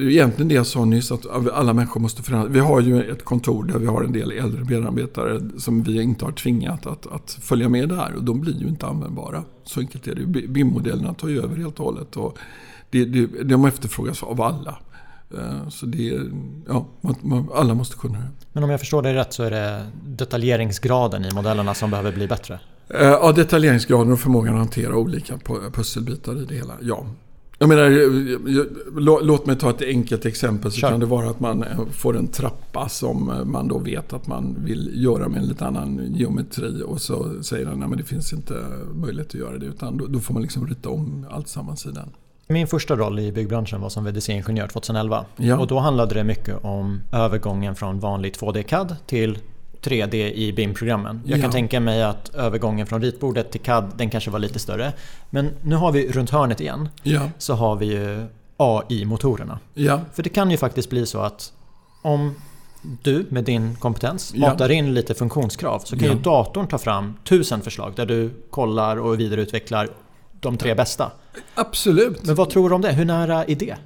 Egentligen det jag sa nyss att alla människor måste förändras. Vi har ju ett kontor där vi har en del äldre medarbetare som vi inte har tvingat att, att följa med där och de blir ju inte användbara. Så enkelt är det. BIM-modellerna tar ju över helt och hållet och det, det, de efterfrågas av alla. Eh, så det, ja, alla måste kunna det. Men om jag förstår dig rätt så är det detaljeringsgraden i modellerna som behöver bli bättre? Eh, ja, detaljeringsgraden och förmågan att hantera olika pusselbitar i det hela. Ja, jag menar, låt mig ta ett enkelt exempel. Så Kör. kan det vara att man eh, får en trappa som eh, man då vet att man vill göra med en lite annan geometri. Och så säger den att det finns inte möjlighet att göra det. Utan då, då får man liksom rita om allt sammans i den. Min första roll i byggbranschen var som VDC-ingenjör 2011. Ja. Och då handlade det mycket om övergången från vanlig 2D-CAD till 3D i BIM-programmen. Jag ja. kan tänka mig att övergången från ritbordet till CAD den kanske var lite större. Men nu har vi runt hörnet igen ja. så har vi ju AI-motorerna. Ja. För det kan ju faktiskt bli så att om du med din kompetens matar in lite funktionskrav så kan ju datorn ta fram tusen förslag där du kollar och vidareutvecklar de tre bästa. Absolut. Men vad tror du om det? Hur nära är det?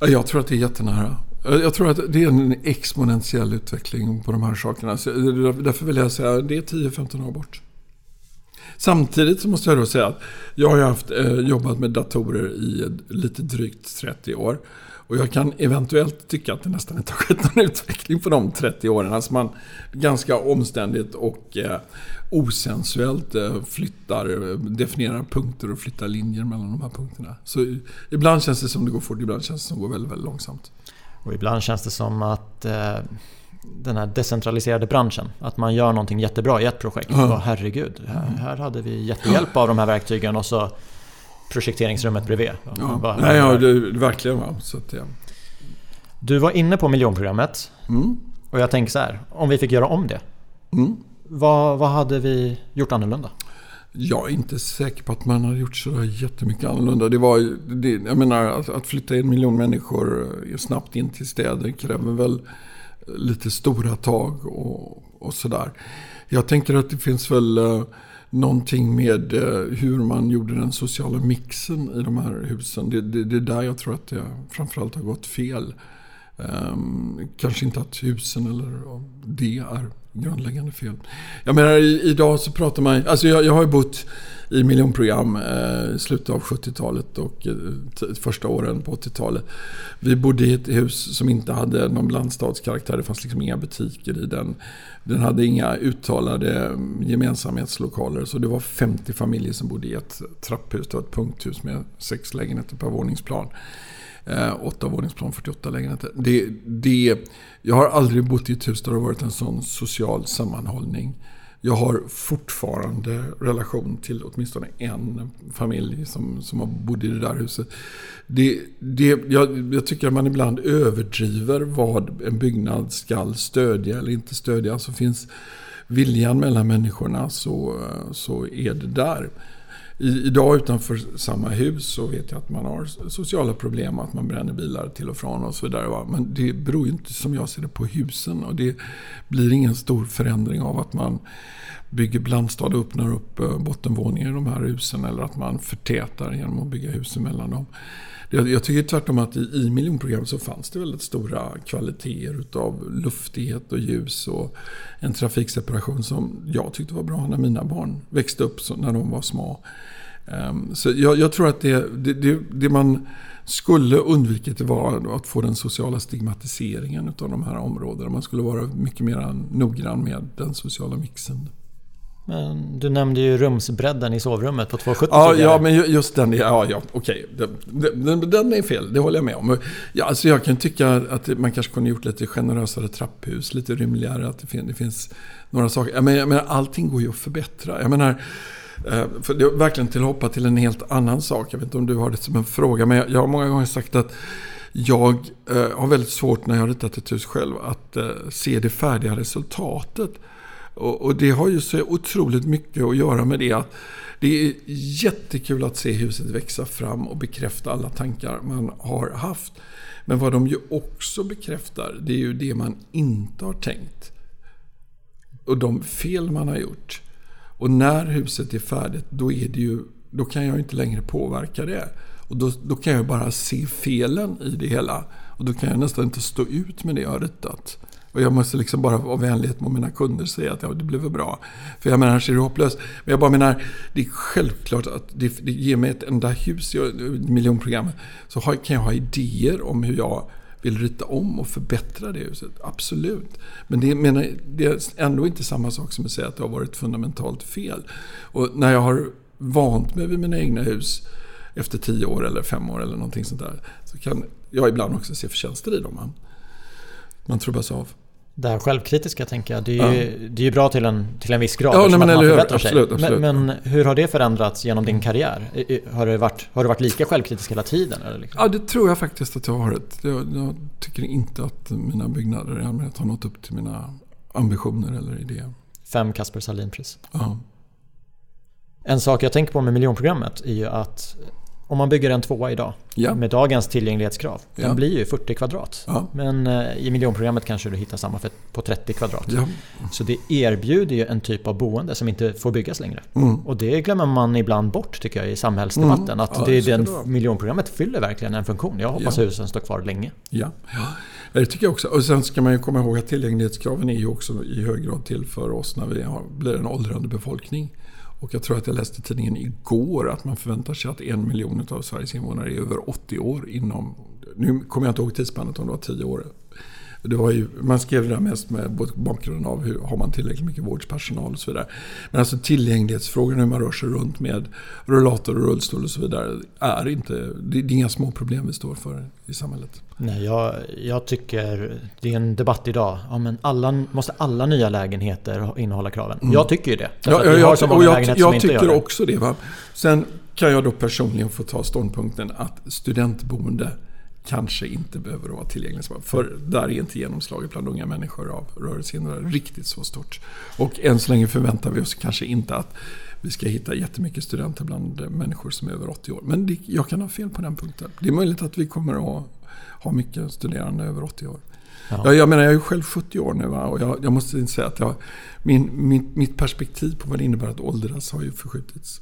Jag tror att det är jättenära. Jag tror att det är en exponentiell utveckling på de här sakerna. Så därför vill jag säga att det är 10-15 år bort. Samtidigt så måste jag då säga att jag har haft, eh, jobbat med datorer i lite drygt 30 år. Och jag kan eventuellt tycka att det nästan inte har skett någon utveckling på de 30 åren. Alltså man ganska omständigt och eh, osensuellt eh, flyttar, definierar punkter och flyttar linjer mellan de här punkterna. Så ibland känns det som det går fort, ibland känns det som det går väldigt, väldigt långsamt. Och ibland känns det som att eh, den här decentraliserade branschen, att man gör någonting jättebra i ett projekt. Ja. Och herregud, här, här hade vi jättehjälp av de här verktygen och så projekteringsrummet bredvid. Ja, bara, Nej, ja det, verkligen. Va? Så att, ja. Du var inne på miljonprogrammet. Mm. Och jag tänker så här, om vi fick göra om det. Mm. Vad, vad hade vi gjort annorlunda? Jag är inte säker på att man har gjort så jättemycket annorlunda. Det var, det, jag menar, att, att flytta en miljon människor snabbt in till städer kräver väl lite stora tag och, och sådär. Jag tänker att det finns väl uh, någonting med eh, hur man gjorde den sociala mixen i de här husen. Det, det, det är där jag tror att det framförallt har gått fel. Um, kanske inte att husen eller det är grundläggande fel. Jag menar idag så pratar man, alltså jag, jag har ju bott i miljonprogram eh, i slutet av 70-talet och eh, första åren på 80-talet. Vi bodde i ett hus som inte hade någon blandstadskaraktär. Det fanns liksom inga butiker i den. Den hade inga uttalade mm, gemensamhetslokaler. Så det var 50 familjer som bodde i ett trapphus. Det var ett punkthus med sex lägenheter per våningsplan. Eh, åtta våningsplan, 48 lägenheter. Det, det, jag har aldrig bott i ett hus där det har varit en sån social sammanhållning. Jag har fortfarande relation till åtminstone en familj som, som har bott i det där huset. Det, det, jag, jag tycker att man ibland överdriver vad en byggnad ska stödja eller inte stödja. Alltså finns viljan mellan människorna så, så är det där i, idag utanför samma hus så vet jag att man har sociala problem och att man bränner bilar till och från och så vidare. Va? Men det beror ju inte som jag ser det på husen och det blir ingen stor förändring av att man bygger blandstad och öppnar upp eh, bottenvåningen i de här husen eller att man förtätar genom att bygga hus emellan dem. Jag, tycker tvärtom att i, i miljonprogrammet så fanns det väldigt stora kvaliteter utav luftighet och ljus och en trafikseparation som jag tyckte var bra när mina barn växte upp när de var små. Um, så jag, jag, tror att det, det, det, det man skulle undvikit var att få den sociala stigmatiseringen av de här områdena. Man skulle vara mycket mer noggrann med den sociala mixen. Men du nämnde ju rumsbredden i sovrummet på 270 Ja, ja men just den. Ja, ja okej. Den, den, är fel, det håller jag med om. Ja, alltså jag kan tycka att man kanske kunde gjort lite generösare trapphus, lite rymligare. Att det, finns, det finns några saker. Jag menar, jag menar, allting går ju att förbättra. Jag menar, eh, för det är verkligen till att hoppa till en helt annan sak. Jag vet inte om du har det som en fråga, men jag, jag har många gånger sagt att jag eh, har väldigt svårt när jag har ritat ett hus själv att eh, se det färdiga resultatet. Och, och, det har ju så otroligt mycket att göra med det att det är jättekul att se huset växa fram och bekräfta alla tankar man har haft. Men vad de ju också bekräftar, det är ju det man inte har tänkt. Och de fel man har gjort. Och när huset är färdigt, då, är det ju, då kan jag inte längre påverka det. Och då, då kan jag bara se felen i det hela. Och då kan jag nästan inte stå ut med det jag har ritat. Och jag måste liksom bara av vänlighet mot mina kunder säga att ja, det blev bra. För jag menar, annars är det hopplöst. Men jag bara menar, det är självklart att det, det ger mig ett enda hus i miljonprogrammet. Så har, kan jag ha idéer om hur jag vill rita om och förbättra det huset. Absolut. Men det, menar, det är ändå inte samma sak som att säga att det har varit fundamentalt fel. Och när jag har vant mig vid mina egna hus efter tio år eller fem år eller någonting sånt där. Så kan jag ibland också se förtjänster i dem. Man trubbas av. Det här självkritiska tänker jag, det är ju, ja. det är ju bra till en, till en viss grad. Ja, nej, men eller hur. Absolut, absolut. Men, men, hur har det förändrats genom din karriär? Har du varit, har du varit lika självkritisk hela tiden? Eller liksom? Ja, det tror jag faktiskt att jag har varit. Jag, jag tycker inte att mina byggnader i allmänhet har nått upp till mina ambitioner eller idéer. Fem Kasper Sahlin-pris. Ja. En sak jag tänker på med miljonprogrammet är ju att om man bygger en tvåa idag ja. med dagens tillgänglighetskrav. Ja. Den blir ju 40 kvadrat. Ja. Men eh, i miljonprogrammet kanske du hittar samma på 30 kvadrat. Så det erbjuder ju en typ av boende som inte får byggas längre. Mm. Och det glömmer man ibland bort tycker jag i samhällsdebatten. Mm. Att det, den, miljonprogrammet fyller verkligen en funktion. Jag hoppas husen står kvar länge. Ja. Det tycker jag också. Och sen ska man ju komma ihåg att tillgänglighetskraven är ju också i hög grad till för oss när vi har, blir en åldrande befolkning. Och jag tror att jag läste i tidningen igår att man förväntar sig att en miljon av Sveriges invånare är över 80 år inom... Nu kommer jag inte ihåg tidsspannet om det var 10 år det var ju, man skrev det där mest med bakgrunden av hur har man tillräckligt mycket vårdpersonal och så vidare. Men alltså tillgänglighetsfrågan, hur man rör sig runt med rullator och rullstol och så vidare, är inte, det är inga små problem vi står för i samhället. Nej, jag, jag tycker, det är en debatt idag, ja, men alla, måste alla nya lägenheter innehålla kraven? Mm. Jag tycker ju det. Ja, jag, jag, och jag, jag tycker också det. Va? Sen kan jag då personligen få ta ståndpunkten att studentboende kanske inte behöver vara tillgänglig. För där är inte genomslaget bland unga människor av rörelsehindrade riktigt så stort. Och än så länge förväntar vi oss kanske inte att vi ska hitta jättemycket studenter bland människor som är över 80 år. Men det, jag kan ha fel på den punkten. Det är möjligt att vi kommer att ha mycket studerande över 80 år. Ja. Jag, jag menar, jag är själv 70 år nu va? och jag, jag måste säga att jag, min, min, mitt perspektiv på vad det innebär att åldras har ju förskjutits.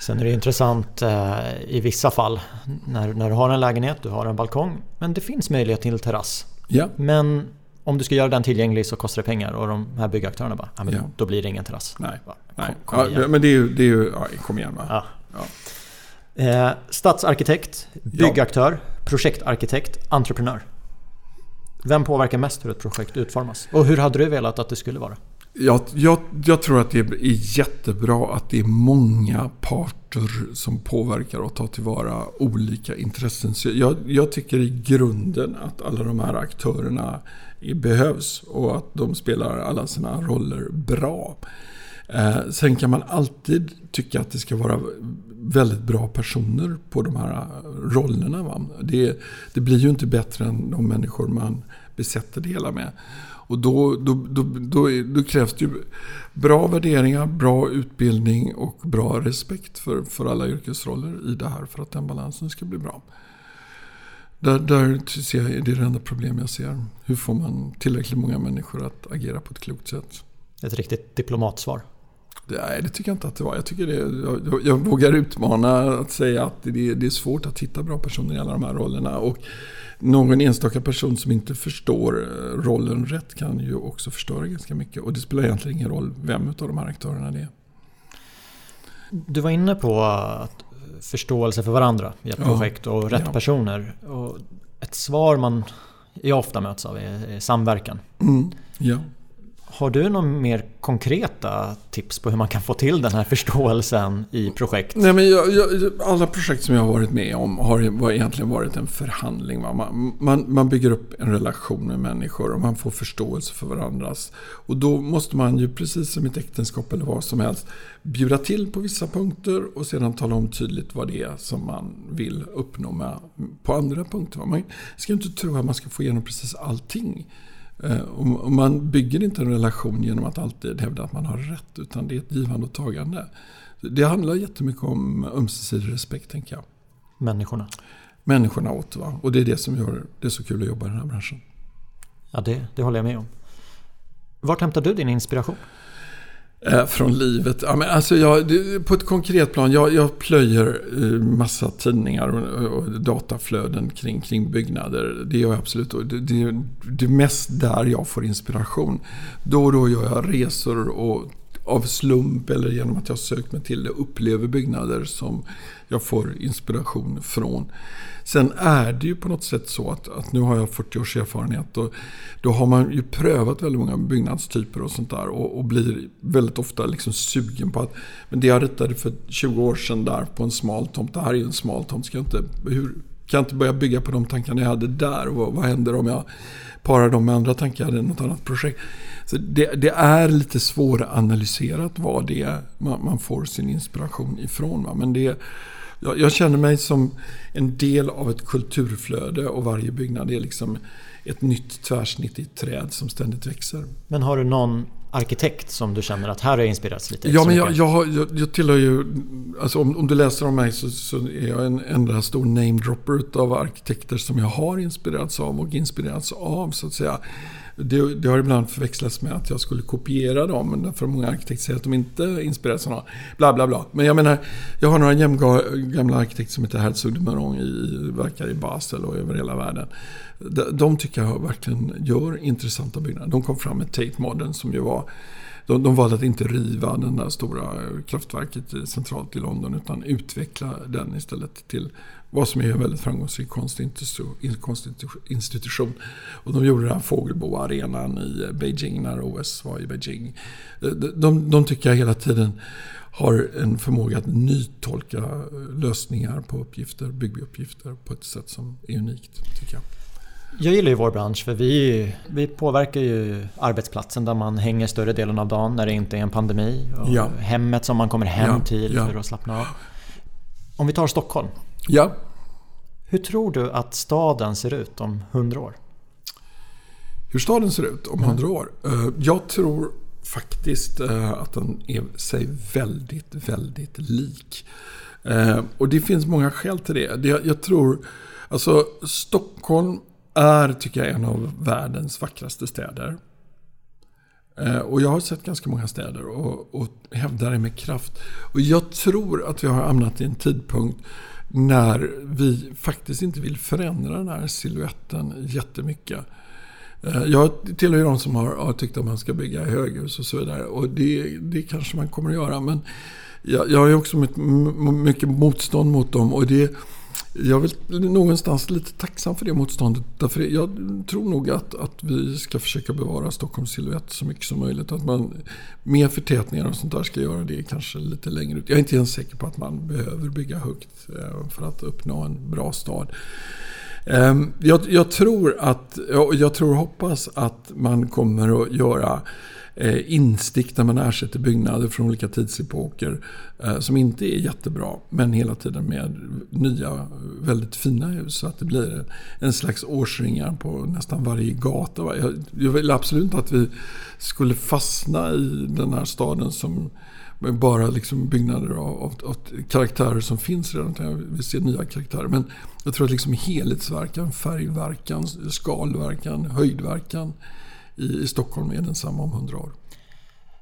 Sen är det intressant eh, i vissa fall när, när du har en lägenhet, du har en balkong, men det finns möjlighet till terrass. Ja. Men om du ska göra den tillgänglig så kostar det pengar och de här byggaktörerna bara, ja, men ja. då blir det ingen terrass. Nej, bara, Nej. Kom, kom ja, men det är ju, det är ju ja, kom igen va. Ja. Ja. Eh, stadsarkitekt, byggaktör, projektarkitekt, entreprenör. Vem påverkar mest hur ett projekt utformas? Och hur hade du velat att det skulle vara? Jag, jag, jag, tror att det är jättebra att det är många parter som påverkar och tar tillvara olika intressen. Så jag, jag tycker i grunden att alla de här aktörerna behövs och att de spelar alla sina roller bra. Eh, sen kan man alltid tycka att det ska vara väldigt bra personer på de här rollerna. Va? Det, det blir ju inte bättre än de människor man besätter det hela med. Och då, då, då, då, då krävs det ju bra värderingar, bra utbildning och bra respekt för, för alla yrkesroller i det här för att den balansen ska bli bra. Där, där ser jag, det är det enda problem jag ser. Hur får man tillräckligt många människor att agera på ett klokt sätt? Ett riktigt diplomatsvar. Nej, det tycker jag inte att det var. Jag, tycker det, jag, jag vågar utmana att säga att det, det, är svårt att hitta bra personer i alla de här rollerna. Och någon enstaka person som inte förstår rollen rätt kan ju också förstöra ganska mycket. Och det spelar egentligen ingen roll vem av de här aktörerna det är. Du var inne på att förståelse för varandra i ett ja. projekt och rätt ja. personer. Och ett svar man jag ofta möts av är samverkan. Mm. Ja. Har du några mer konkreta tips på hur man kan få till den här förståelsen i projekt? Nej, men jag, jag, alla projekt som jag har varit med om har egentligen varit en förhandling. Man, man, man, bygger upp en relation med människor och man får förståelse för varandras. Och då måste man ju, precis som i ett äktenskap eller vad som helst, bjuda till på vissa punkter och sedan tala om tydligt vad det är som man vill uppnå med, på andra punkter. Man ska inte tro att man ska få igenom precis allting. Eh, och man bygger inte en relation genom att alltid hävda att man har rätt, utan det är ett givande och tagande. Det handlar jättemycket om ömsesidig respekt, tänker jag. Människorna? Människorna åt, va? Och det är det som gör det så kul att jobba i den här branschen. Ja, det, det håller jag med om. Vart hämtar du din inspiration? Eh, från livet? Ja, men alltså jag, på ett konkret plan, jag, jag plöjer massa tidningar och, och dataflöden kring, kring byggnader. Det gör jag absolut. Det, det, det är mest där jag får inspiration. Då och då gör jag resor och av slump eller genom att jag sökt mig till det upplever byggnader som jag får inspiration från. Sen är det ju på något sätt så att, att nu har jag 40 års erfarenhet och då har man ju prövat väldigt många byggnadstyper och sånt där och, och blir väldigt ofta liksom sugen på att men det jag ritade för 20 år sedan där på en smal tomt, det här är ju en smal tomt, ska jag inte, hur, kan jag inte börja bygga på de tankarna jag hade där? Och vad, vad händer om jag parar dem med andra tankar jag hade i något annat projekt? Så det, det, är lite svåranalyserat vad det är man, man får sin inspiration ifrån. Va? Men det, jag, jag, känner mig som en del av ett kulturflöde och varje byggnad är liksom ett nytt tvärsnitt i ett träd som ständigt växer. Men har du någon arkitekt som du känner att här har jag inspirerats lite? Ja, men jag, jag, jag, jag tillhör ju... Alltså om, om, du läser om mig så, så är jag en enda stor namedropper av arkitekter som jag har inspirerats av och inspirerats av så att säga. Det, det, har ibland förväxlats med att jag skulle kopiera dem. därför att många arkitekter säger att de inte inspireras av. Bla, bla, bla. Men jag menar, jag har några gamla arkitekter som heter Herzog de Meuron, i, verkar i Basel och över hela världen. De, de tycker jag verkligen gör intressanta byggnader. De kom fram med Tate Modern som ju var de, de valde att inte riva det där stora kraftverket centralt i London utan utveckla den istället till vad som är en väldigt framgångsrik konstinstitution. Och de gjorde den här Fågelbo-arenan i Beijing när OS var i Beijing. De, de, de tycker jag hela tiden har en förmåga att nytolka lösningar på uppgifter, bygguppgifter på ett sätt som är unikt, tycker jag. Jag gillar ju vår bransch för vi, vi påverkar ju arbetsplatsen där man hänger större delen av dagen när det inte är en pandemi. Och ja. Hemmet som man kommer hem ja, till ja. för att slappna av. Om vi tar Stockholm. Ja. Hur tror du att staden ser ut om 100 år? Hur staden ser ut om 100 år? Eh, jag tror faktiskt eh, att den är sig väldigt, väldigt lik. Eh, och det finns många skäl till det. Jag tror, alltså Stockholm är, tycker jag, en av världens vackraste städer. Och jag har sett ganska många städer och, och hävdar det med kraft. Och jag tror att vi har hamnat i en tidpunkt när vi faktiskt inte vill förändra den här siluetten jättemycket. Eh, jag tillhör de som har, har tyckt att man ska bygga höghus och så vidare. Och det, det kanske man kommer att göra. Men jag, jag har ju också mycket motstånd mot dem. Och det, jag är någonstans lite tacksam för det motståndet. Därför jag tror nog att, att vi ska försöka bevara Stockholms silhuett så mycket som möjligt. Att man med förtätningar och sånt där ska göra det kanske lite längre ut. Jag är inte ens säker på att man behöver bygga högt eh, för att uppnå en bra stad. Ehm, jag, jag tror att, jag tror och hoppas att man kommer att göra Eh, instick där man ersätter byggnader från olika tidsepoker eh, som inte är jättebra. Men hela tiden med nya väldigt fina hus. Så att det blir en slags årsringar på nästan varje gata. Jag, jag vill absolut inte att vi skulle fastna i den här staden som med bara liksom byggnader av, av, av, karaktärer som finns redan. Jag vill se nya karaktärer. Men jag tror att liksom helhetsverkan, färgverkan, skalverkan, höjdverkan i, i Stockholm är densamma om hundra år.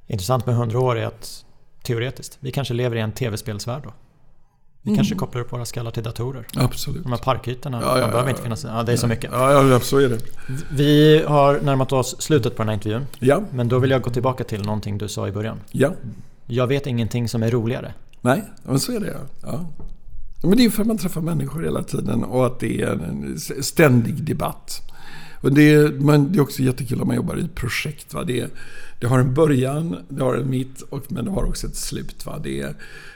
Intressant med hundra år är att teoretiskt, vi kanske lever i en tv-spelsvärld då. Vi mm. kanske kopplar upp våra skallar till datorer. Absolut. De här parkytorna, ja, ja, de behöver ja, inte finnas. Ja, det är så mycket. Ja, ja, så är det. Vi har närmat oss slutet på den här intervjun. Ja. Men då vill jag gå tillbaka till någonting du sa i början. Ja. Jag vet ingenting som är roligare. Nej, men så är det ja. Men det är för att man träffar människor hela tiden och att det är en ständig debatt. Och det, är, men det är också jättekul om man jobbar i ett projekt. Va? Det, det har en början, det har en mitt, och, men det har också ett slut. Va? Det, är,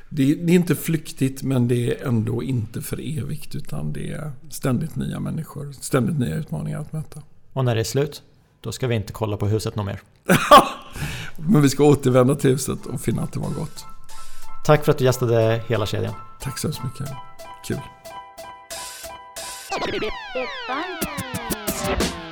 det, det är inte flyktigt men det är ändå inte för evigt. Utan det är ständigt nya människor, ständigt nya utmaningar att möta. Och när det är slut, då ska vi inte kolla på huset något mer. Men vi ska återvända till huset och finna att det var gott. Tack för att du gästade hela kedjan. Tack så hemskt mycket. Kul. Thank you.